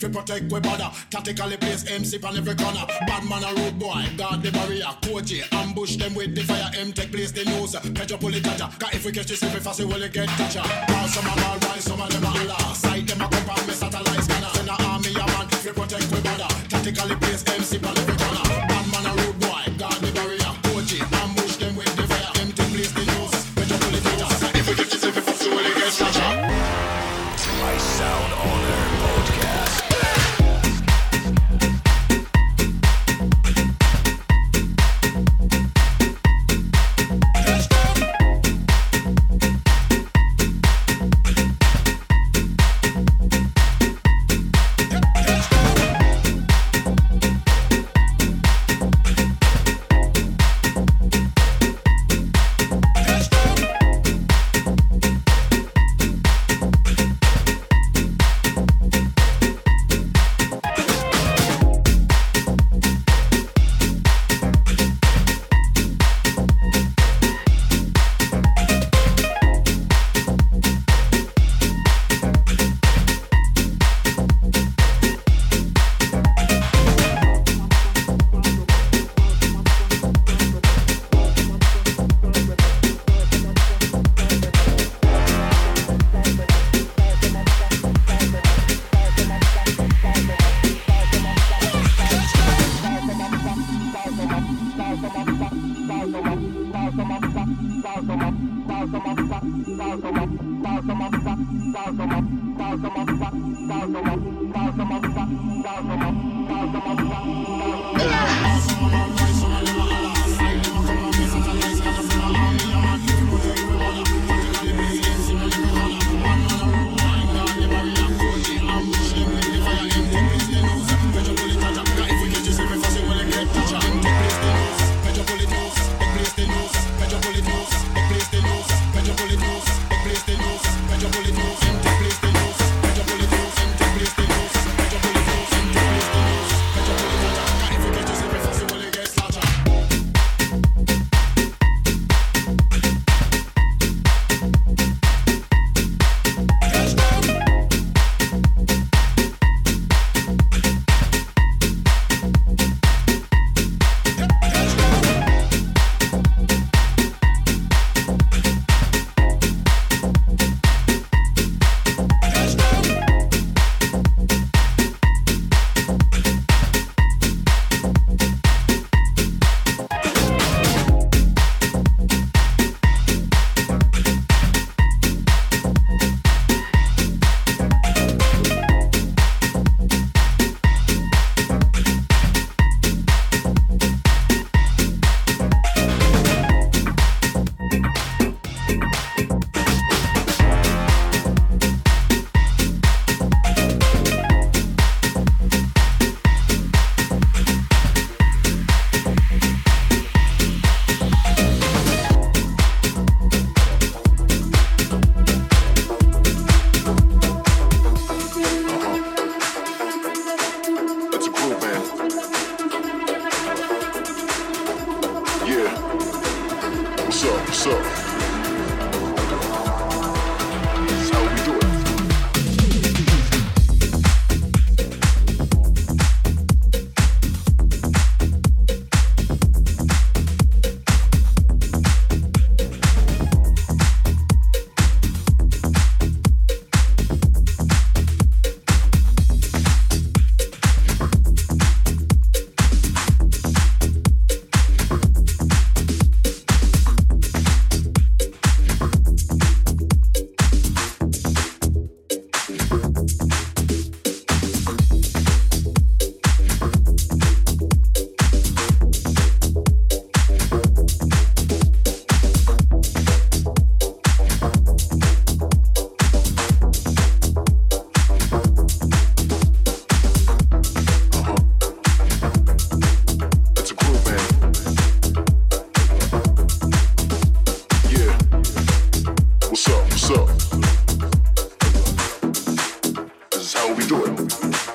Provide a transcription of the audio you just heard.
to protect we border. Tactically place MC on every corner. Bad man a road boy, guard the barrier. Koji ambush them with the fire. M take place the news. Pedro pull it at Cause if we catch this every fast, we will get toucha. Now some of all right, some of them are Allah. Sight them a come and satellites, gonna how we do it.